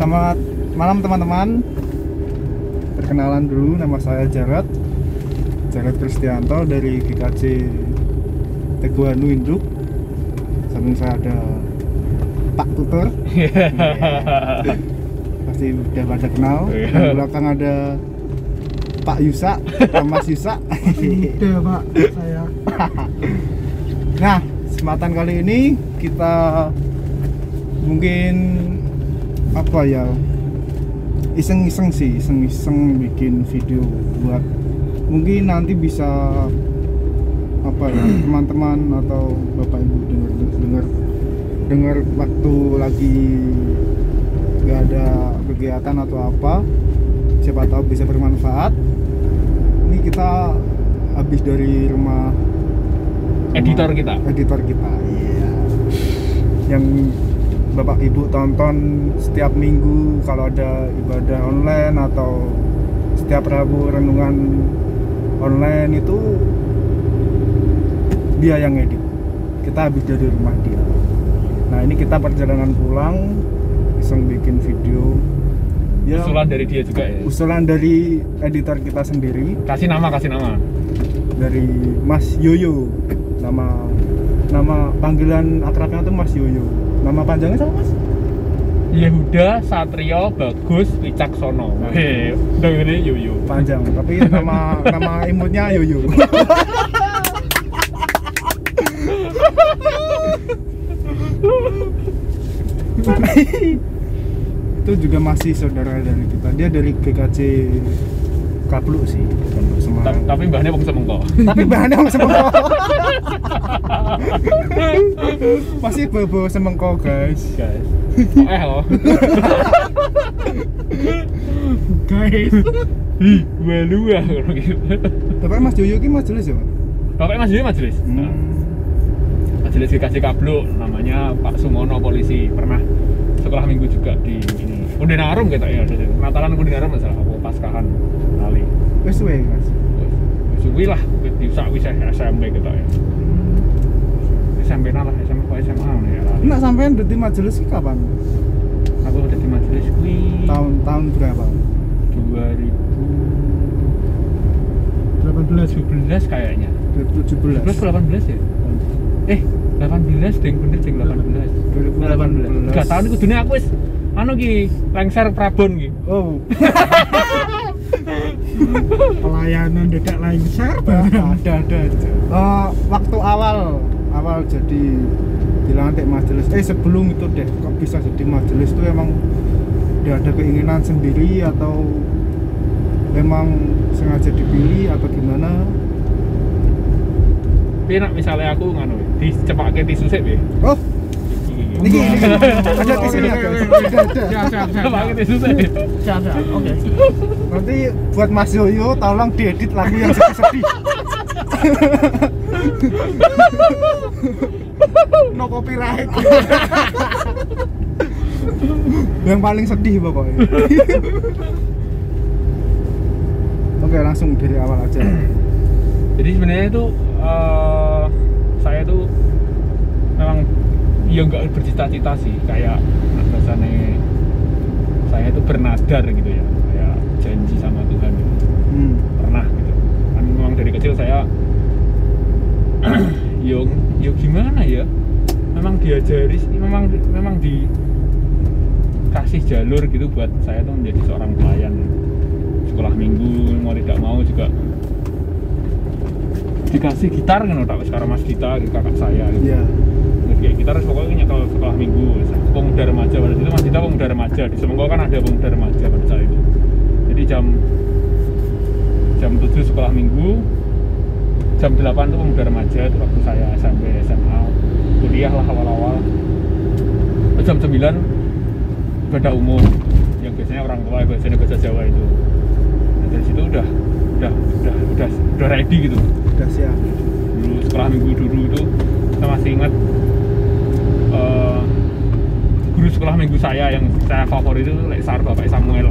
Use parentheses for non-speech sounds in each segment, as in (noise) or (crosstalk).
Selamat malam teman-teman. Perkenalan dulu, nama saya Jarot. Jarot Kristianto dari GKJ Teguhanu Induk. Samping saya ada Pak Tutor. (laughs) Pasti udah pada kenal. Iya. Dan di belakang ada Pak Yusa, atau Mas Yusa. Udah pak, saya Nah, kesempatan kali ini kita mungkin apa ya iseng-iseng sih, iseng-iseng bikin video buat mungkin nanti bisa apa ya (clears throat) teman-teman atau bapak ibu dengar dengar dengar waktu lagi nggak ada kegiatan atau apa siapa tahu bisa bermanfaat ini kita habis dari rumah Editor kita. editor kita iya yang bapak ibu tonton setiap minggu kalau ada ibadah online atau setiap rabu renungan online itu dia yang edit kita habis dari rumah dia. Nah ini kita perjalanan pulang iseng bikin video. Ya Usulan dari dia juga ya. usulan dari editor kita sendiri. Kasih nama, kasih nama. dari Mas Yoyo. Nama nama panggilan akrabnya tuh Mas Yoyo nama panjangnya sama Mas? Yehuda Satrio Bagus Wicaksono. Heh, udah ini Yoyo. panjang tapi nama nama imutnya Yoyo (laughs) itu juga masih saudara dari kita. Dia dari GKJ Kaplu sih Tapi mbahnya bangsa mengko. tapi bahannya (laughs) masih semengko masih bobo semengko guys Guys. Eh loh. guys Ih, malu ah kalau gitu. tapi Mas Yoyo ini majelis ya Pak? Bapak Mas Yudi majelis. Nah, majelis GKJ Kablu namanya Pak Sumono polisi pernah sekolah minggu juga di ini Undinarum kita ya Natalan Undinarum masalah apa paskahan wes suwe Mas suwi lah di sak wis SMP kita ya SMP lah SMP kok SMA ya. Nak sampean dadi majelis ki kapan? aku udah di majelis kuwi Tahun tahun berapa? 2017 18 kayaknya 2017. 2018 ya eh 18 deng bener deng 18 2018. Gak tahun itu dunia aku wis anu ki lengser Prabon ki Oh, (laughs) pelayanan dekat lengser ada ada aja. Eh, waktu awal awal jadi bilang nanti majelis. Eh sebelum itu deh, kok bisa jadi majelis itu emang udah ada keinginan sendiri atau memang sengaja dipilih atau gimana? tapi misalnya aku nganu dicepake tisu sik be Oh, iki ini ada tisunya guys. Ada ada. siap siap siap cepake tisu sik siap siap oke (laughs) Nanti buat Mas Yoyo tolong diedit lagu yang sedih-sedih. no copyright yang paling sedih pokoknya. Oke, langsung dari awal aja. jadi sebenarnya itu eh, saya tuh memang ya nggak bercita-cita sih kayak bahasanya saya itu bernadar gitu ya kayak janji sama Tuhan gitu. Hmm. pernah gitu kan memang dari kecil saya (clears throat) yo yo gimana ya memang diajari sih, memang memang dikasih jalur gitu buat saya tuh menjadi seorang pelayan sekolah minggu mau tidak mau juga dikasih gitar kan tak sekarang mas gitar kakak saya gitu. Iya. Kayak gitar terus pokoknya nyekel sekolah minggu. Pemuda remaja pada situ mas Dita pemuda remaja di Semengko kan ada pemuda remaja pada saat itu. Jadi jam jam 7 sekolah minggu jam 8 tuh pemuda remaja itu waktu saya SMP SMA kuliah lah awal-awal. Jam 9 ibadah umum yang biasanya orang tua biasanya bahasa Jawa itu. Nah, dari situ udah udah udah udah udah ready gitu. Udah siap. dulu sekolah minggu dulu itu saya masih ingat eh, guru sekolah minggu saya yang saya favorit itu Lek Sar Bapak Samuel.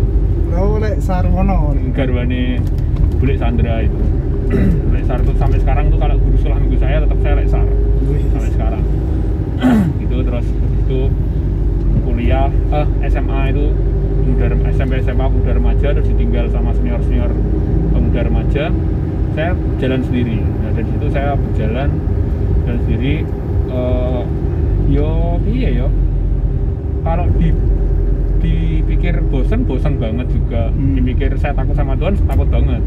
Lo lek Sarwono nih. garwane Bulik Sandra itu. (clears throat) Lek Sar tuh sampai sekarang tuh kalau guru sekolah minggu saya tetap saya Lek Sar. Sampai sekarang. (clears throat) Gitu terus itu kuliah eh SMA itu SMA pemuda remaja terus ditinggal sama senior senior pemuda remaja. Saya jalan sendiri. Nah dari situ saya berjalan jalan sendiri eh, yo iya yo kalau di dipikir bosen bosen banget juga. Hmm. dipikir saya takut sama Tuhan takut banget.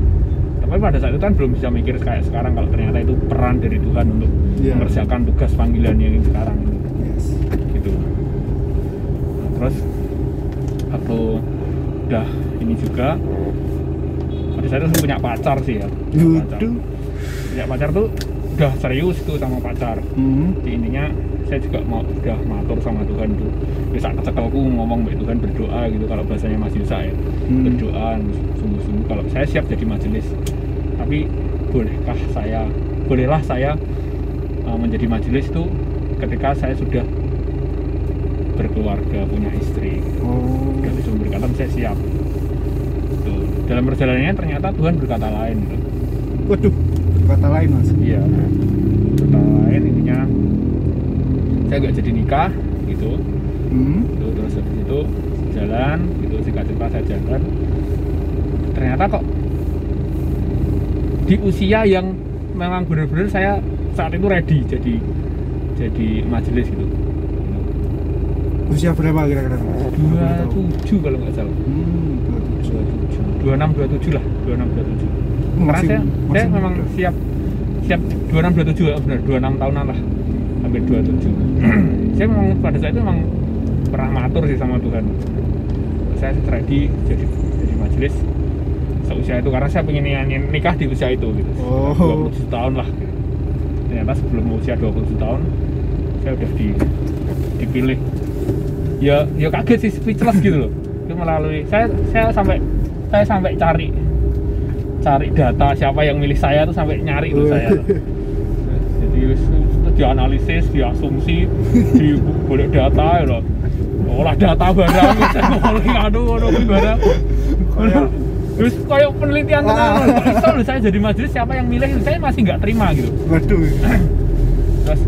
Tapi pada saat itu kan belum bisa mikir kayak sekarang kalau ternyata itu peran dari Tuhan untuk Iya. mengerjakan tugas panggilannya yang sekarang. Ini yes. Gitu. Nah, terus waktu udah ini juga. Pada saat itu punya pacar sih ya. Punya pacar. Punya pacar tuh udah serius tuh sama pacar. Hmm. jadi intinya saya juga mau udah matur sama Tuhan tuh bisa kecekelku ngomong baik Tuhan berdoa gitu kalau bahasanya Mas Yusa ya Hmm. berdoa sungguh-sungguh kalau saya siap jadi majelis tapi bolehkah saya bolehlah saya uh, menjadi majelis tuh ketika saya sudah berkeluarga punya istri oh bisa berkata saya siap Tuh. dalam perjalanannya ternyata Tuhan berkata lain gitu. waduh kata lain mas Iya. Kata lain intinya saya nggak jadi nikah gitu. hmm. gitu. Terus habis itu jalan gitu singkat cerita saya jalan. Ternyata kok di usia yang memang benar-benar saya saat itu ready jadi jadi majelis gitu. usia berapa kira-kira Dua tujuh kalau nggak salah. hmm, Dua enam dua tujuh lah. Dua enam dua tujuh. Karena saya, saya memang muda. siap siap 26 27 ya benar 26 tahunan lah hampir 27 saya memang pada saat itu memang pernah matur sih sama Tuhan. Saya ready jadi jadi majelis seusia itu karena saya pengen ni- nikah di usia itu gitu. Oh. 27 tahun lah gitu. ternyata sebelum usia 27 tahun saya udah di, dipilih. Ya ya kaget sih speechless gitu loh. Itu melalui saya saya sampai saya sampai cari cari data siapa yang milih saya tuh sampai nyari tuh saya. jadi itu dianalisis diasumsi (laughs) di boleh data ya loh. Olah data barang (laughs) saya aduh aduh barang. Kayak- terus kayak penelitian Ah. iso lho saya jadi majelis siapa yang milih? Saya masih nggak terima gitu. Waduh. Terus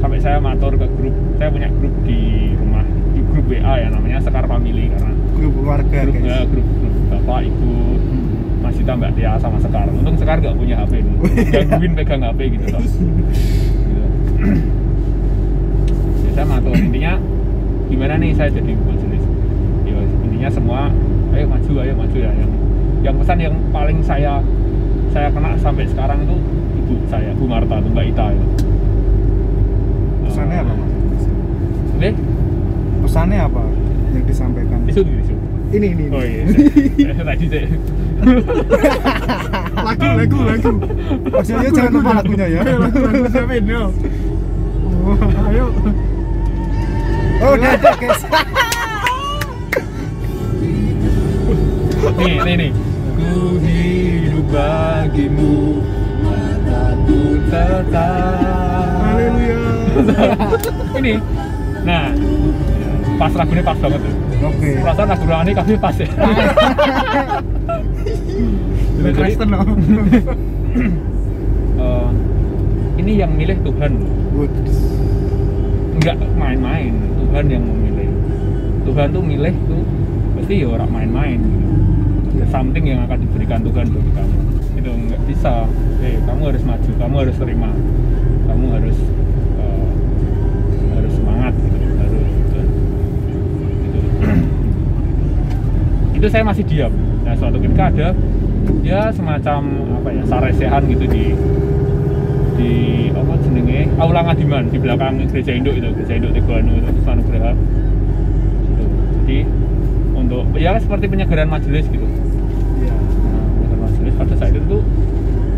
sampai saya matur ke grup saya punya grup di rumah di grup WA ya namanya Sekar Family karena grup keluarga grup guys. ya, grup, grup bapak ibu. Hmm. Mas Dita Mbak Tia sama Sekar untung Sekar nggak punya HP nih (laughs) gangguin pegang HP gitu toh Gitu. (clears throat) Ya, saya matur intinya gimana nih saya jadi majelis ya intinya semua ayo maju ayo maju ya. Yang yang pesan yang paling saya saya kena sampai sekarang itu ibu saya Bu Marta tuh Mbak Ita itu. Pesannya apa mas? Oke, pesannya apa yang disampaikan? Isu. Ini ini. Oh iya, (laughs) tadi saya. (laughs) Lagu, lagu, lagu. maksudnya jangan lupa lagunya ya lagu, lagu siapa ini? Oh, ayo. oh udah ada guys nih, nih, nih. Ku hidup bagimu, mataku tetap. Haleluya. (laughs) Ini, nah, pas lagunya pas banget tuh. Oke Perasaan lagu rohani kami pas ya. (laughs) Jadi, Kristen loh. (laughs) eh, ini yang milih Tuhan loh. Waduh. nggak main-main Tuhan yang memilih Tuhan tuh milih tuh pasti ya orang main-main gitu. something yang akan diberikan Tuhan bagi kamu itu nggak bisa eh kamu harus maju kamu harus terima kamu harus eh, harus semangat gitu harus gitu. Itu saya masih diam. Nah suatu ketika ada ya semacam apa ya saresehan gitu di di apa jenenge? Aula Ngadiman di belakang gereja induk itu gereja induk Teguhanu itu Terus Anugerah. Gitu. jadi untuk ya seperti penyegaran majelis gitu. Iya. nah, penyegaran majelis pada saat itu tuh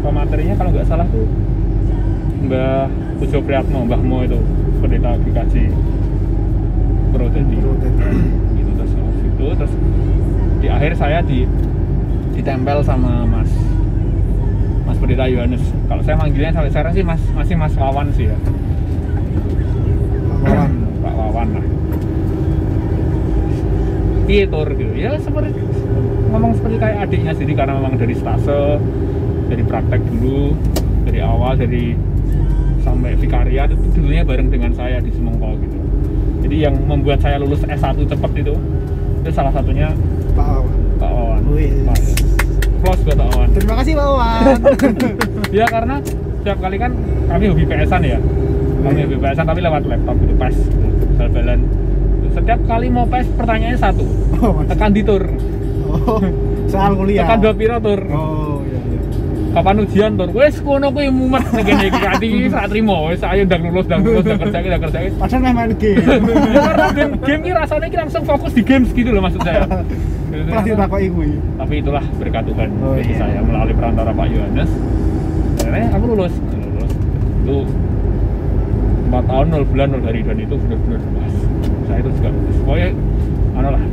pematerinya kalau nggak salah tuh Mbah Pujo Priyatmo Mbah Mo itu pendeta GKJ Purwodadi gitu terus itu terus di akhir saya di ditempel sama Mas Mas Pendeta Yohanes. Kalau saya manggilnya sampai sekarang sih Mas masih Mas Wawan sih ya. Wawan. Pak Wawan lah. Piye tur gitu. Ya seperti ngomong seperti kayak adiknya sendiri karena memang dari stase dari praktek dulu dari awal dari sampai vikariat itu dulunya bareng dengan saya di Semongko gitu. Jadi yang membuat saya lulus S1 cepat itu itu salah satunya Pak Wawan Wih. Pak. Close buat Pak Wawan. Terima kasih Pak Wawan. (laughs) Ya karena setiap kali kan kami hobi PS-an ya. Kami Iya. hobi PS-an tapi lewat laptop PES, gitu, bal-balan. Setiap kali mau PES pertanyaannya satu. oh. Tekan di tur. oh, soal kuliah. Tekan dua piro tur. Oh, iya iya. Kapan ujian tur? Wes kono kuwi mumet nek kene iki ati sak trimo. Wes ayo ndang lulus, ndang lulus, ndang kerja iki, ndang kerja iki. Padahal main game. Ya, (laughs) karena game game ini rasanya kita langsung fokus di games gitu loh maksud saya. (laughs) Pasti takoki kuwi. Tapi itulah berkat Tuhan Oh, bagi iya. saya melalui perantara Pak Yohanes. Akhirnya aku lulus, lulus. Itu empat tahun, nol bulan, nol hari dan itu benar-benar pas. Saya itu juga lulus. Pokoknya, anu lah,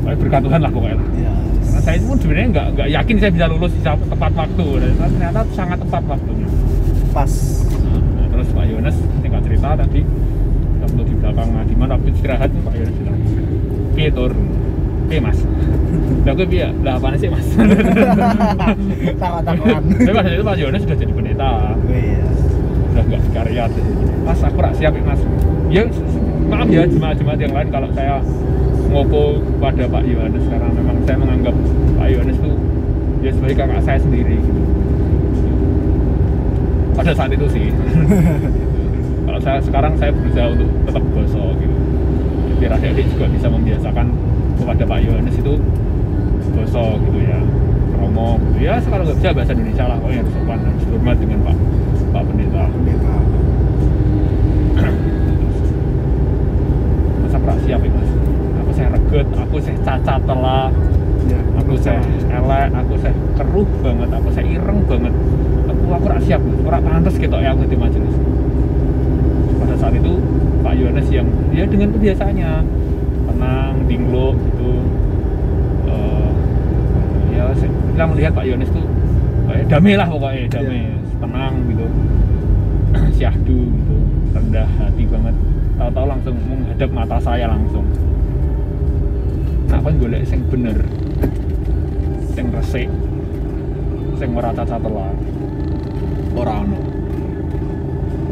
pokoknya berkat Tuhan lah pokoknya lah. Iya. Karena saya pun sebenarnya nggak nggak yakin saya bisa lulus di saat- tepat waktu. Dan ternyata sangat tepat waktunya. Pas. Nah, terus Pak Yohanes tinggal cerita tadi waktu di belakang Adiman waktu istirahat Pak Yohanes bilang piye tur piye mas. Lah gue piye? Lah apaan sih mas? Takut-takutan. tapi pada itu Pak Yohanes sudah jadi pendeta. Iya. udah nggak sekariat mas aku rak siap ya mas. Ya maaf ya jemaat-jemaat yang lain kalau saya ngopo pada Pak Yohanes karena memang saya menganggap Pak Yohanes itu ya sebagai kakak saya sendiri gitu. pada saat itu sih. (laughs) Kalau saya sekarang saya berusaha untuk tetap gosok gitu biar adik-adik juga bisa membiasakan kepada Pak Yohanes itu gosok gitu ya promo gitu. Ya sekarang nggak bisa bahasa Indonesia lah pokoknya harus sopan harus hormat dengan Pak Pak Pendeta. Pendeta. masa pra siap ya mas. Aku saya reget aku saya cacat telah. Ya, aku saya elek aku saya keruh banget aku saya ireng banget. Aku aku rak siap ora pantes gitu ya aku di majelis saat itu Pak Yohanes yang ya dengan kebiasaannya tenang dinglo gitu. Eh, ya saya, kita melihat Pak Yohanes tuh kayak damai lah pokoknya damai tenang gitu. (clears throat) Syahdu gitu rendah hati banget. Tahu-tahu langsung menghadap mata saya langsung. Nah kan golek sing bener? Sing resik. Sing ora cacat telah ora ono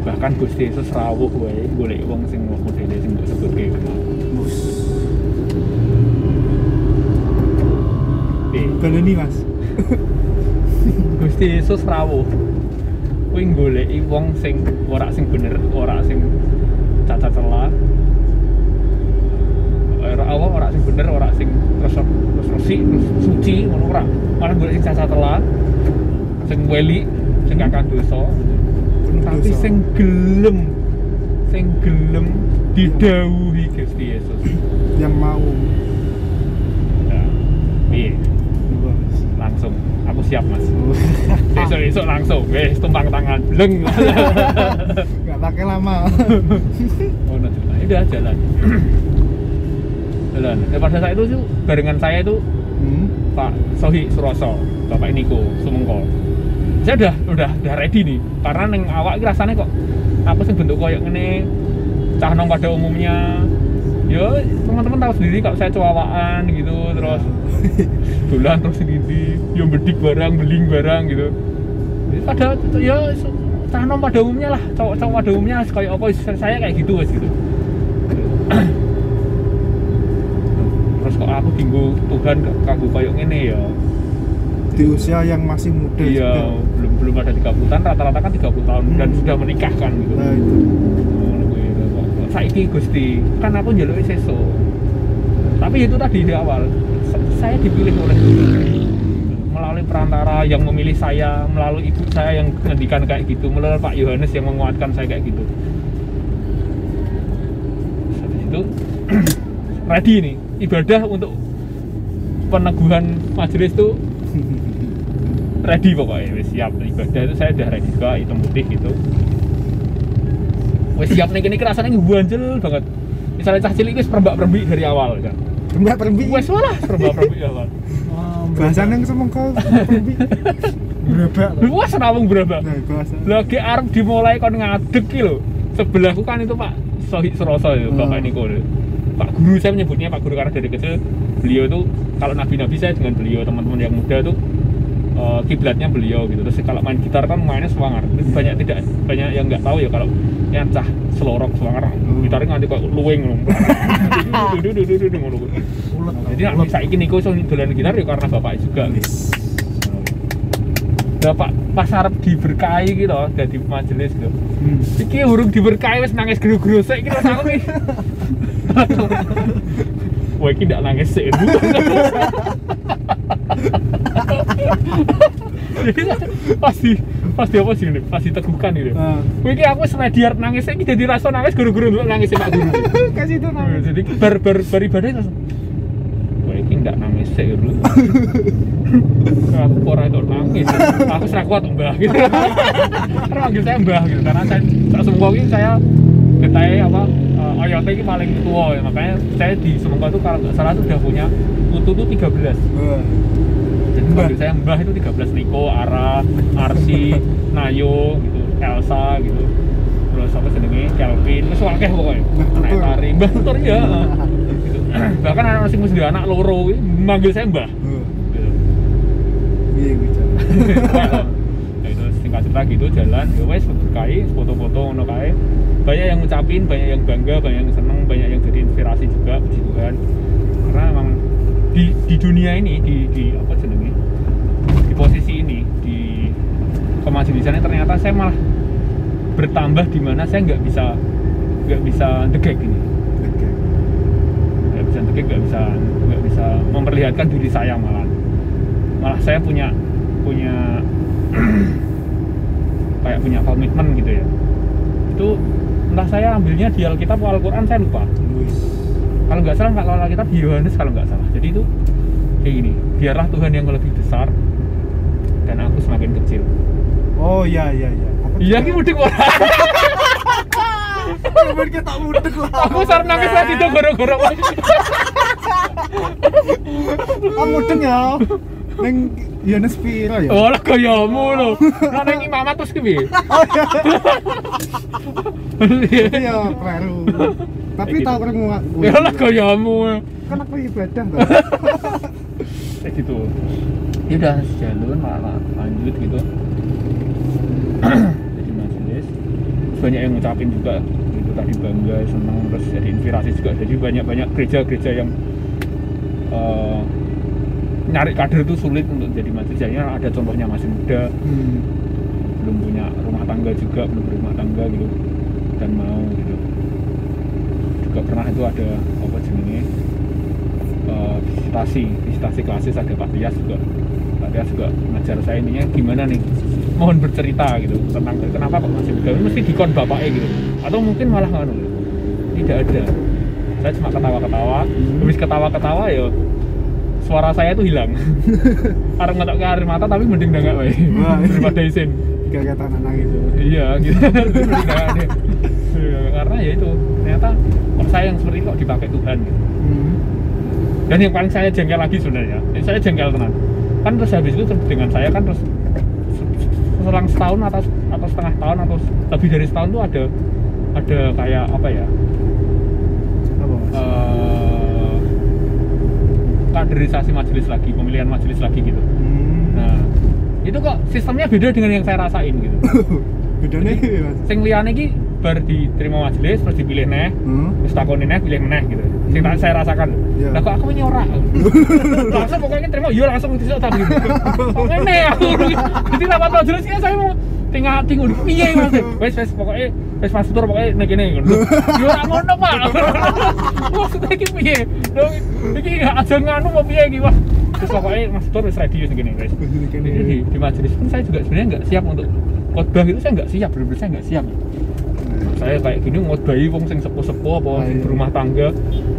bahkan Gusti Yesus rawuh wae golek wong sing modele sing mbok sebutke Bus. Eh, Baleni Mas. (laughs) Gusti Yesus rawuh. Kuwi goleki wong sing ora sing bener ora sing cacat celah. Ora apa ora sing bener ora sing resik terus suci ngono ora. Malah golek sing cacat celah. Sing weli sing kakang dosa tapi sing gelem sing gelem didhawuhi Gusti Yesus. Yang mau. ya Bus. langsung. Aku siap mas. (laughs) Besok besok langsung. Wes tumpang tangan. Bleng. (laughs) Nggak pakai lama. oh nah, nah, udah jalan. Jalan. Ya, pada saat itu tuh barengan saya itu Hmm. Pak Sohi Suroso Bapak Niko Sumengkol saya udah udah udah ready nih. Karena neng awak ini rasanya kok apa sih bentuk koyok ini cah nong pada umumnya. Ya teman-teman tahu sendiri kalau saya cowawaan gitu terus (laughs) dolan terus sendiri. Yang bedik barang beling barang gitu. Jadi pada ya cah nong pada umumnya lah. Cowok-cowok pada umumnya kayak apa saya kayak gitu wes gitu. (clears throat) Terus kok aku tinggu Tuhan kagu kayak gini ya Di usia yang masih muda iya juga. belum belum ada 30 tahun rata-rata kan 30 tahun dan Hmm. sudah menikah kan gitu Nah, itu. Saiki Gusti kan aku njaluki seso tapi itu tadi di awal sa- saya dipilih oleh melalui perantara yang memilih saya melalui ibu saya yang ngendikan kayak gitu melalui Pak Yohanes yang menguatkan saya kayak gitu habis itu (clears throat) ready nih ibadah untuk peneguhan majelis tuh (laughs) ready pokoknya wis siap ibadah itu saya udah ready juga hitam putih gitu wis siap nih kini rasanya ngebuanjel banget misalnya cah cilik wis perbak perbik dari awal kan Mbak perbi. wes lah perbak perbik dari awal Bahasanya yang semong kau perbi. Berabak. loh. wes nawung berapa lagi arep dimulai kon ngadeg ki lho sebelahku kan itu Pak Sohik Suroso itu Bapak Hmm. Niko. Pak Guru saya menyebutnya Pak Guru karena dari kecil beliau itu kalau nabi-nabi saya dengan beliau teman-teman yang muda tuh eh, kiblatnya beliau gitu terus kalau main gitar kan mainnya semangar banyak tidak banyak yang nggak tahu ya kalau yang cah selorok semangar Hmm. gitarnya nganti kok luwing (laughs) jadi nek Ulet. saiki niku iso dolan gitar ya karena bapak juga Bapak pas arep diberkahi gitu dadi majelis gitu. Hmm. Iki urung diberkahi wis nangis gru-gru sik iki aku iki. Wah, iki ndak nangis sik. (laughs) Jadi (laughs) pasti pasti apa sih ini? Pasti teguhkan gitu. Ah. Wih, iki aku sengaja arep nangis iki jadi rasa nangis guru-guru dulu nangis Pak Guru. (laughs) kasih itu Nah, namanya jadi bar bar bar ibadah langsung Wah, iki ndak nangis sih dulu. (laughs) aku ora itu nangis. Aku serak kuat mbah gitu. Manggil saya mbah gitu karena saya tak semua ini saya getai apa uh, OYOT ini paling tua ya makanya saya di Semengko itu kalau nggak salah itu udah punya mutu tuh 13 Wah. jadi panggil saya Mbah itu 13 Niko, Ara, Arsi, (laughs) Nayo gitu, Elsa gitu. Terus apa jenenge? Kelvin, terus wakeh pokoknya. Anak Tutur. tari, Mbah Tutur ya. gitu. Bahkan anak masing masing anak loro ini manggil saya Mbah. Gitu. Iya gitu. (laughs) Nah, itu singkat cerita gitu jalan, ya wes foto-foto ngono kae. Banyak yang ngucapin, banyak yang bangga, banyak yang seneng, banyak yang jadi inspirasi juga, puji Tuhan. Karena emang di di dunia ini di di apa jenenge? Di posisi ini di kemajelisannya ternyata saya malah bertambah di mana saya nggak bisa nggak bisa degek ini nggak bisa degek nggak bisa nggak bisa memperlihatkan diri saya malah malah saya punya punya (clears throat) kayak punya komitmen gitu ya itu entah saya ambilnya di Alkitab atau Al-Quran saya lupa kalau nggak salah kalau Alkitab di Yohanes kalau nggak salah jadi itu kayak gini biarlah Tuhan yang lebih besar dan aku semakin kecil Oh iya iya iya. Iya ini mudik ora Bener kita mudek lah. aku sarap nangis lagi tuh goro-goro Aku mudeng ya. Neng Yohanes piro ya? oh lah gayamu lho. Lah neng imamat terus ke piye Iya, baru. Tapi tahu krungu aku. ya lah gayamu Kan aku ibadah tuh. kayak gitu. Ya udah jalan malah lanjut gitu. (clears throat) Jadi majelis banyak yang ngucapin juga. Itu tadi bangga senang terus jadi inspirasi juga. Jadi banyak banyak gereja-gereja yang eh, nyari kader itu sulit untuk jadi majelis Jadinya ada contohnya masih muda Hmm. belum punya rumah tangga juga belum berumah tangga gitu dan mau gitu. Juga pernah itu ada apa jenenge? Eh, visitasi visitasi klasis ada Pak Tias juga. Pak Tias juga ngajar saya intinya gimana nih? Mohon bercerita gitu. Tentang kenapa kok masih muda? Ini mesti dikon bapaknya gitu. Atau mungkin malah nganu tidak ada. Saya cuma ketawa-ketawa. Habis ketawa-ketawa ya suara saya tuh hilang. (laughs) Arep ngetok ke air mata tapi mending nggak wae Wah. daripada isin Gak kata anak iya (laughs) gitu. Iya, karena ya itu ternyata kok saya yang seperti kok dipakai Tuhan gitu. Hmm. dan yang paling saya jengkel lagi sebenarnya ini saya jengkel tenan. Kan terus habis itu terus dengan saya kan terus se- se- selang setahun atau atau setengah tahun atau lebih dari setahun tuh ada ada kayak apa ya Apa? Mas? eh kaderisasi majelis lagi pemilihan majelis lagi gitu Hmm. nah itu kok sistemnya beda dengan yang saya rasain gitu (laughs) Bedanya Mas. sing liyane iki bar diterima majelis terus dipilih neh Hmm. terus takoni neh pilih meneh gitu sing tak saya rasakan Iya. lah kok aku ini ora (laughs) langsung pokoknya terima iya langsung itu tak gitu kok ngene aku jadi rapat majelis kan saya mau tinggal tinggal piye mas wes wes pokoknya wes pas tur pokoknya nek kene ngono yo ora ngono pak. (laughs) Maksudnya iki piye? Lho iki gak aja nganu mau piye iki Pak? terus pokoknya mas tur wis ready wis guys Wis. Di majelis pun saya juga sebenarnya nggak siap untuk khotbah itu saya nggak siap benar-benar saya nggak siap saya kayak gini ngotbahi wong sing sepuh-sepuh apa sing iya. berumah tangga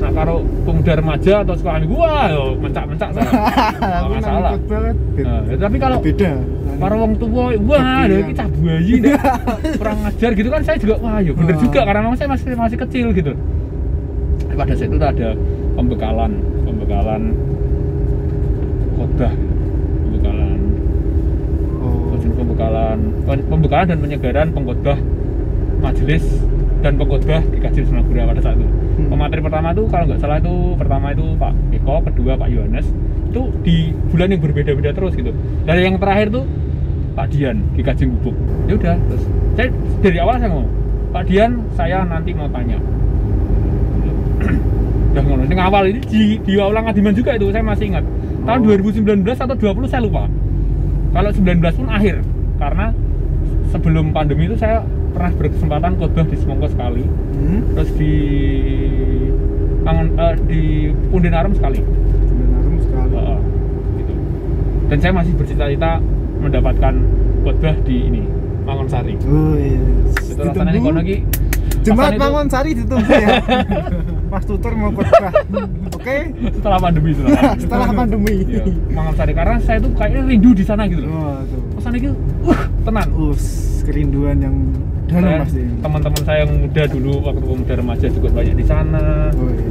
nah karo pemuda remaja atau sekolah minggu wah yo mencak-mencak saya (laughs) nggak masalah. Nah, ya, tapi kalau beda. para wong tua wah ada kita bayi dah (laughs) kurang ngajar gitu kan saya juga wah yo bener Wah. juga karena memang saya masih masih kecil gitu pada saat itu ada pembekalan pembekalan khotbah pembekalan Oh. Pembekalan pembekalan dan penyegaran pengkhotbah majelis dan pengkhotbah di Kajian Sunagura pada saat itu. Hmm. Pemateri pertama itu kalau nggak salah itu pertama itu Pak Eko, kedua Pak Yohanes itu di bulan yang berbeda-beda terus gitu. Dari yang terakhir tuh Pak Dian di Kajian Gubuk. Ya udah terus saya dari awal saya ngomong Pak Dian saya nanti mau tanya. (clears throat) udah ngono ini awal ini di di Aulang Adiman juga itu saya masih ingat tahun Oh. 2019 atau 20 saya lupa kalau 19 pun akhir karena sebelum pandemi itu saya pernah berkesempatan khotbah di Semongko sekali Hmm. terus di eh, di Punden Arum sekali Sebenarnya sekali. Heeh, gitu. dan saya masih bercita-cita mendapatkan khotbah di ini Mangunsari Oh, yes. itu rasanya nih kono ki Jemaat rasanya itu- Mangon Sari ditunggu ya. (laughs) Mas Tutur mau khotbah. Oke. setelah pandemi setelah pandemi. Setelah pandemi. Iya, Mangunsari karena saya tuh kayaknya rindu di sana gitu loh Oh, pesan itu uh tenang Us, kerinduan yang dalam pasti. teman-teman saya yang muda dulu waktu muda remaja juga banyak di sana Oh, iya.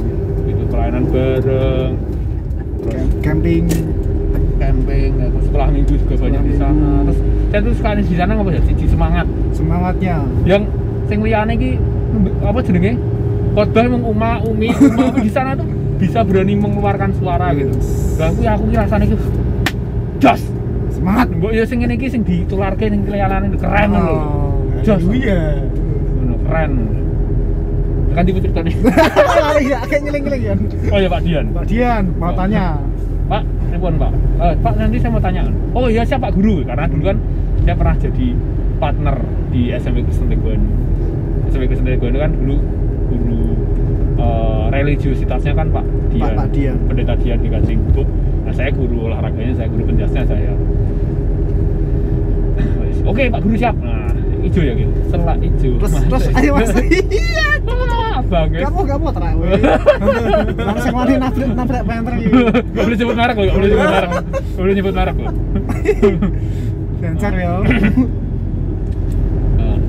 gitu pelayanan bareng terus Camping. camping ya, terus sekolah minggu juga banyak di sana minggu. terus saya tuh suka di sana apa ya siji semangat Semangatnya. yang sing liyane iki apa jenenge khotbah emang uma umi (laughs) uma di sana tuh bisa berani mengeluarkan suara gitu lah aku aku rasane iki jos Semangat. mbok ya sing ngene iki sing ditularke ning liyane keren lho Oh, Jos. Iya. Ngono, keren kan cerita nih Iya, kayak nyeling-nyeling ya. oh ya Pak Dian Pak Dian mau tanya. Pak, telepon Pak. Eh, Pak nanti saya mau tanya. Oh iya siapa Pak Guru? Karena dulu kan saya pernah jadi partner di SMP Kristen Teguhan. SMP Kristen Teguhan itu kan dulu guru eh, religiositasnya kan Pak Dian. Pak Dian. Pendeta Dian di Kancing Buk. Nah saya guru olahraganya, saya guru penjasnya saya. Oke Pak Guru siap. Nah hijau ya gitu. Selak hijau. Terus terus ayo Mas. (laughs) Iya. Bagus. Kamu kamu terawih. (laughs) Langsung mari nabrak nabrak banter iki. Gak boleh sebut merek loh, gak boleh sebut merek. Gak boleh nyebut merek loh. Sensor ya.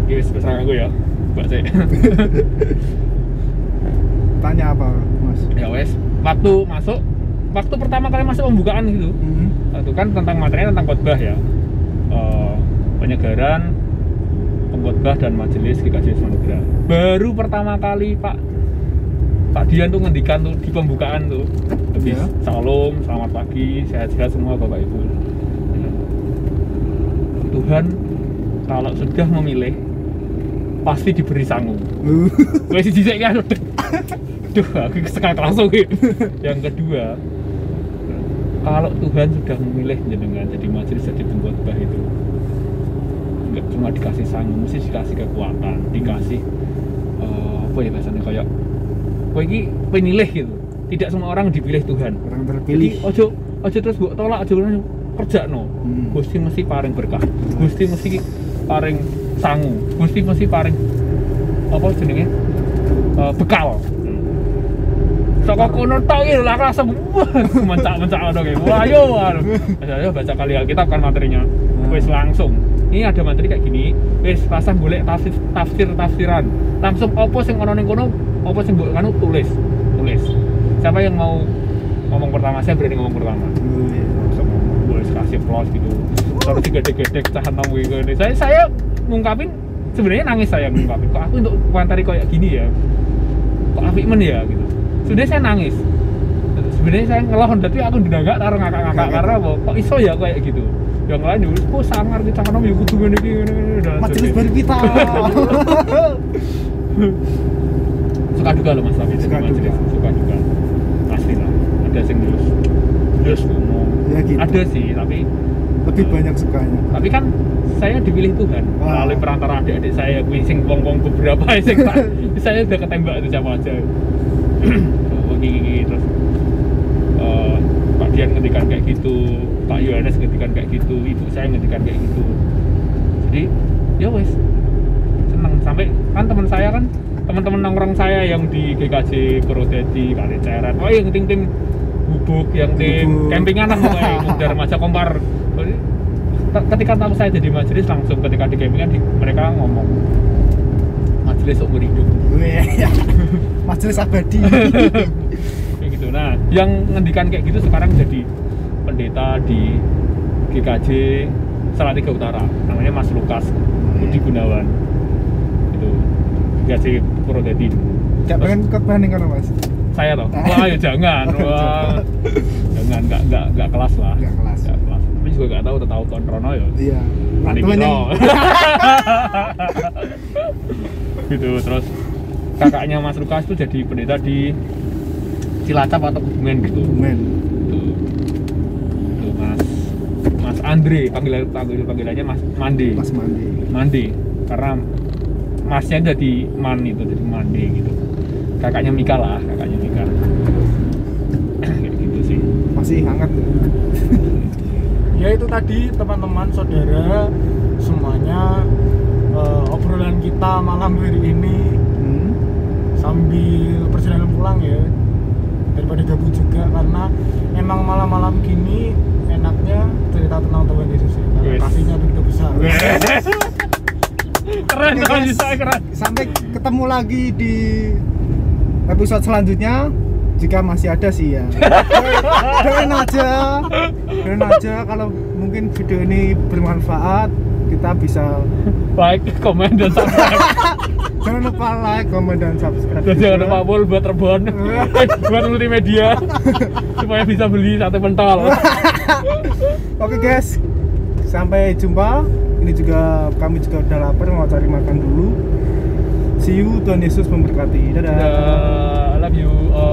Oke, serang aku ya. Mbak Cek. Tanya apa, Mas? ya wes, waktu masuk, waktu pertama kali masuk pembukaan gitu, Hmm. itu kan tentang materinya tentang khotbah ya. Eh, penyegaran, pengkhotbah dan majelis GKJ Semanugara. Baru pertama kali Pak Pak Dian tuh ngendikan tuh di pembukaan tuh habis Ya. salam, selamat pagi, sehat-sehat semua Bapak Ibu. Tuhan kalau sudah memilih pasti diberi sangu. Uh. Wes sik kan. (laughs) Duh, aku sekali langsung gitu. Yang kedua, kalau Tuhan sudah memilih jenengan jadi majelis jadi pengkhotbah itu nggak cuma dikasih sangu, mesti dikasih kekuatan, dikasih eh, apa ya bahasanya kayak kowe iki penilih gitu. Tidak semua orang dipilih Tuhan. Orang Jadi terpilih. ojo ojo terus mbok tolak ojo kerja no. Hmm. Gusti mesti paring berkah. Gusti mesti paring sangu. Gusti mesti paring apa jenenge? Eh, bekal. Saka kono tok iki langsung wah (laughs) mencak-mencak ngono kayak. Wah yo aduh. Ayo baca kali Alkitab kan materinya. Hmm. Wis langsung. Ini ada materi kayak gini, wis rasah golek tafsir tafsir tafsiran. Langsung opo sing ono ning kono, opo sing mbok kanu tulis. Tulis. Siapa yang mau ngomong pertama? Saya berani ngomong pertama Oh, iya. boleh kasih plus gitu terus digede-gede cah enam gitu saya saya ngungkapin sebenarnya nangis saya ngungkapin kok aku untuk komentari kayak gini ya kok apik men ya gitu sebenarnya saya nangis sebenarnya saya ngelon tapi aku udah gak taruh ngakak-ngakak karena apa kok iso ya kayak gitu yang lain dulu kok sangar di cah enam ya kudu gini gini Majelis baru kita. suka duka loh mas tapi Suka duka. suka duka pasti lah ada sing terus terus ngomong Ya gitu. ada sih tapi Lebih banyak sukanya. tapi kan saya dipilih Tuhan Wah. melalui perantara adik-adik saya kuwi sing wong-wong beberapa sing saya udah ketembak itu siapa aja oh, gini, gini, terus eh, Pak Dian ngendikan kayak gitu Pak Yohanes ngendikan kayak gitu ibu saya ngendikan kayak gitu. Jadi ya wes seneng. Sampai kan teman saya kan teman-teman nongkrong saya yang di GKJ Purwodadi Kaliceran oh yang tim-tim bubuk yang tim Bubuk. campingan lah pokoknya (laughs) muda remaja kompar. Ketika tahu saya jadi majelis langsung ketika di campingan di- mereka ngomong majelis seumur hidup (laughs) Majelis abadi. kayak gitu. Nah yang ngendikan kayak gitu sekarang jadi pendeta di GKJ Salatiga Utara. Namanya Mas Lukas Budi Gunawan. Itu GKJ Purwodadi. Gak pengen khotbah nih kan Mas? saya toh? (laughs) Wah ya jangan. Wah. jangan. Nggak nggak nggak kelas lah. Nggak kelas. nggak kelas. Tapi juga nggak tahu tahu kontrono ya. Iya. Milo. yang (laughs) gitu. Terus kakaknya Mas Lukas itu jadi pendeta di Cilacap atau Kebumen gitu. Kebumen. Itu itu Mas. Mas Andre panggil panggil panggilannya Mas Mande. Mas Mandi Mande. Karena masnya jadi Man itu jadi Mande gitu. Kakaknya Mika lah kakaknya Mika. Kayak gitu sih. Masih hangat ya (laughs) itu tadi teman-teman saudara semuanya eh, obrolan kita malam hari ini hmm. sambil perjalanan pulang ya. Daripada gabut juga karena emang malam-malam gini enaknya cerita tentang Tuhan Yesus ya. Karena Wes. kasihnya begitu besar. (laughs) Keren Oke, keren guys. bisa keren. Sampai ketemu lagi di episode selanjutnya. Jika masih ada sih ya. (laughs) Doain aja. Doain aja kalau mungkin video ini bermanfaat kita bisa (laughs) like comment dan subscribe. (laughs) Jangan lupa like comment dan subscribe dan jangan lupa full buat rebon. (laughs) Eh, buat multimedia. Supaya bisa beli sate pentol. Oke guys. Sampai jumpa. Ini juga kami juga udah lapar mau cari makan dulu. See you Tuhan Yesus memberkati. Dadah. Dadah, love you all.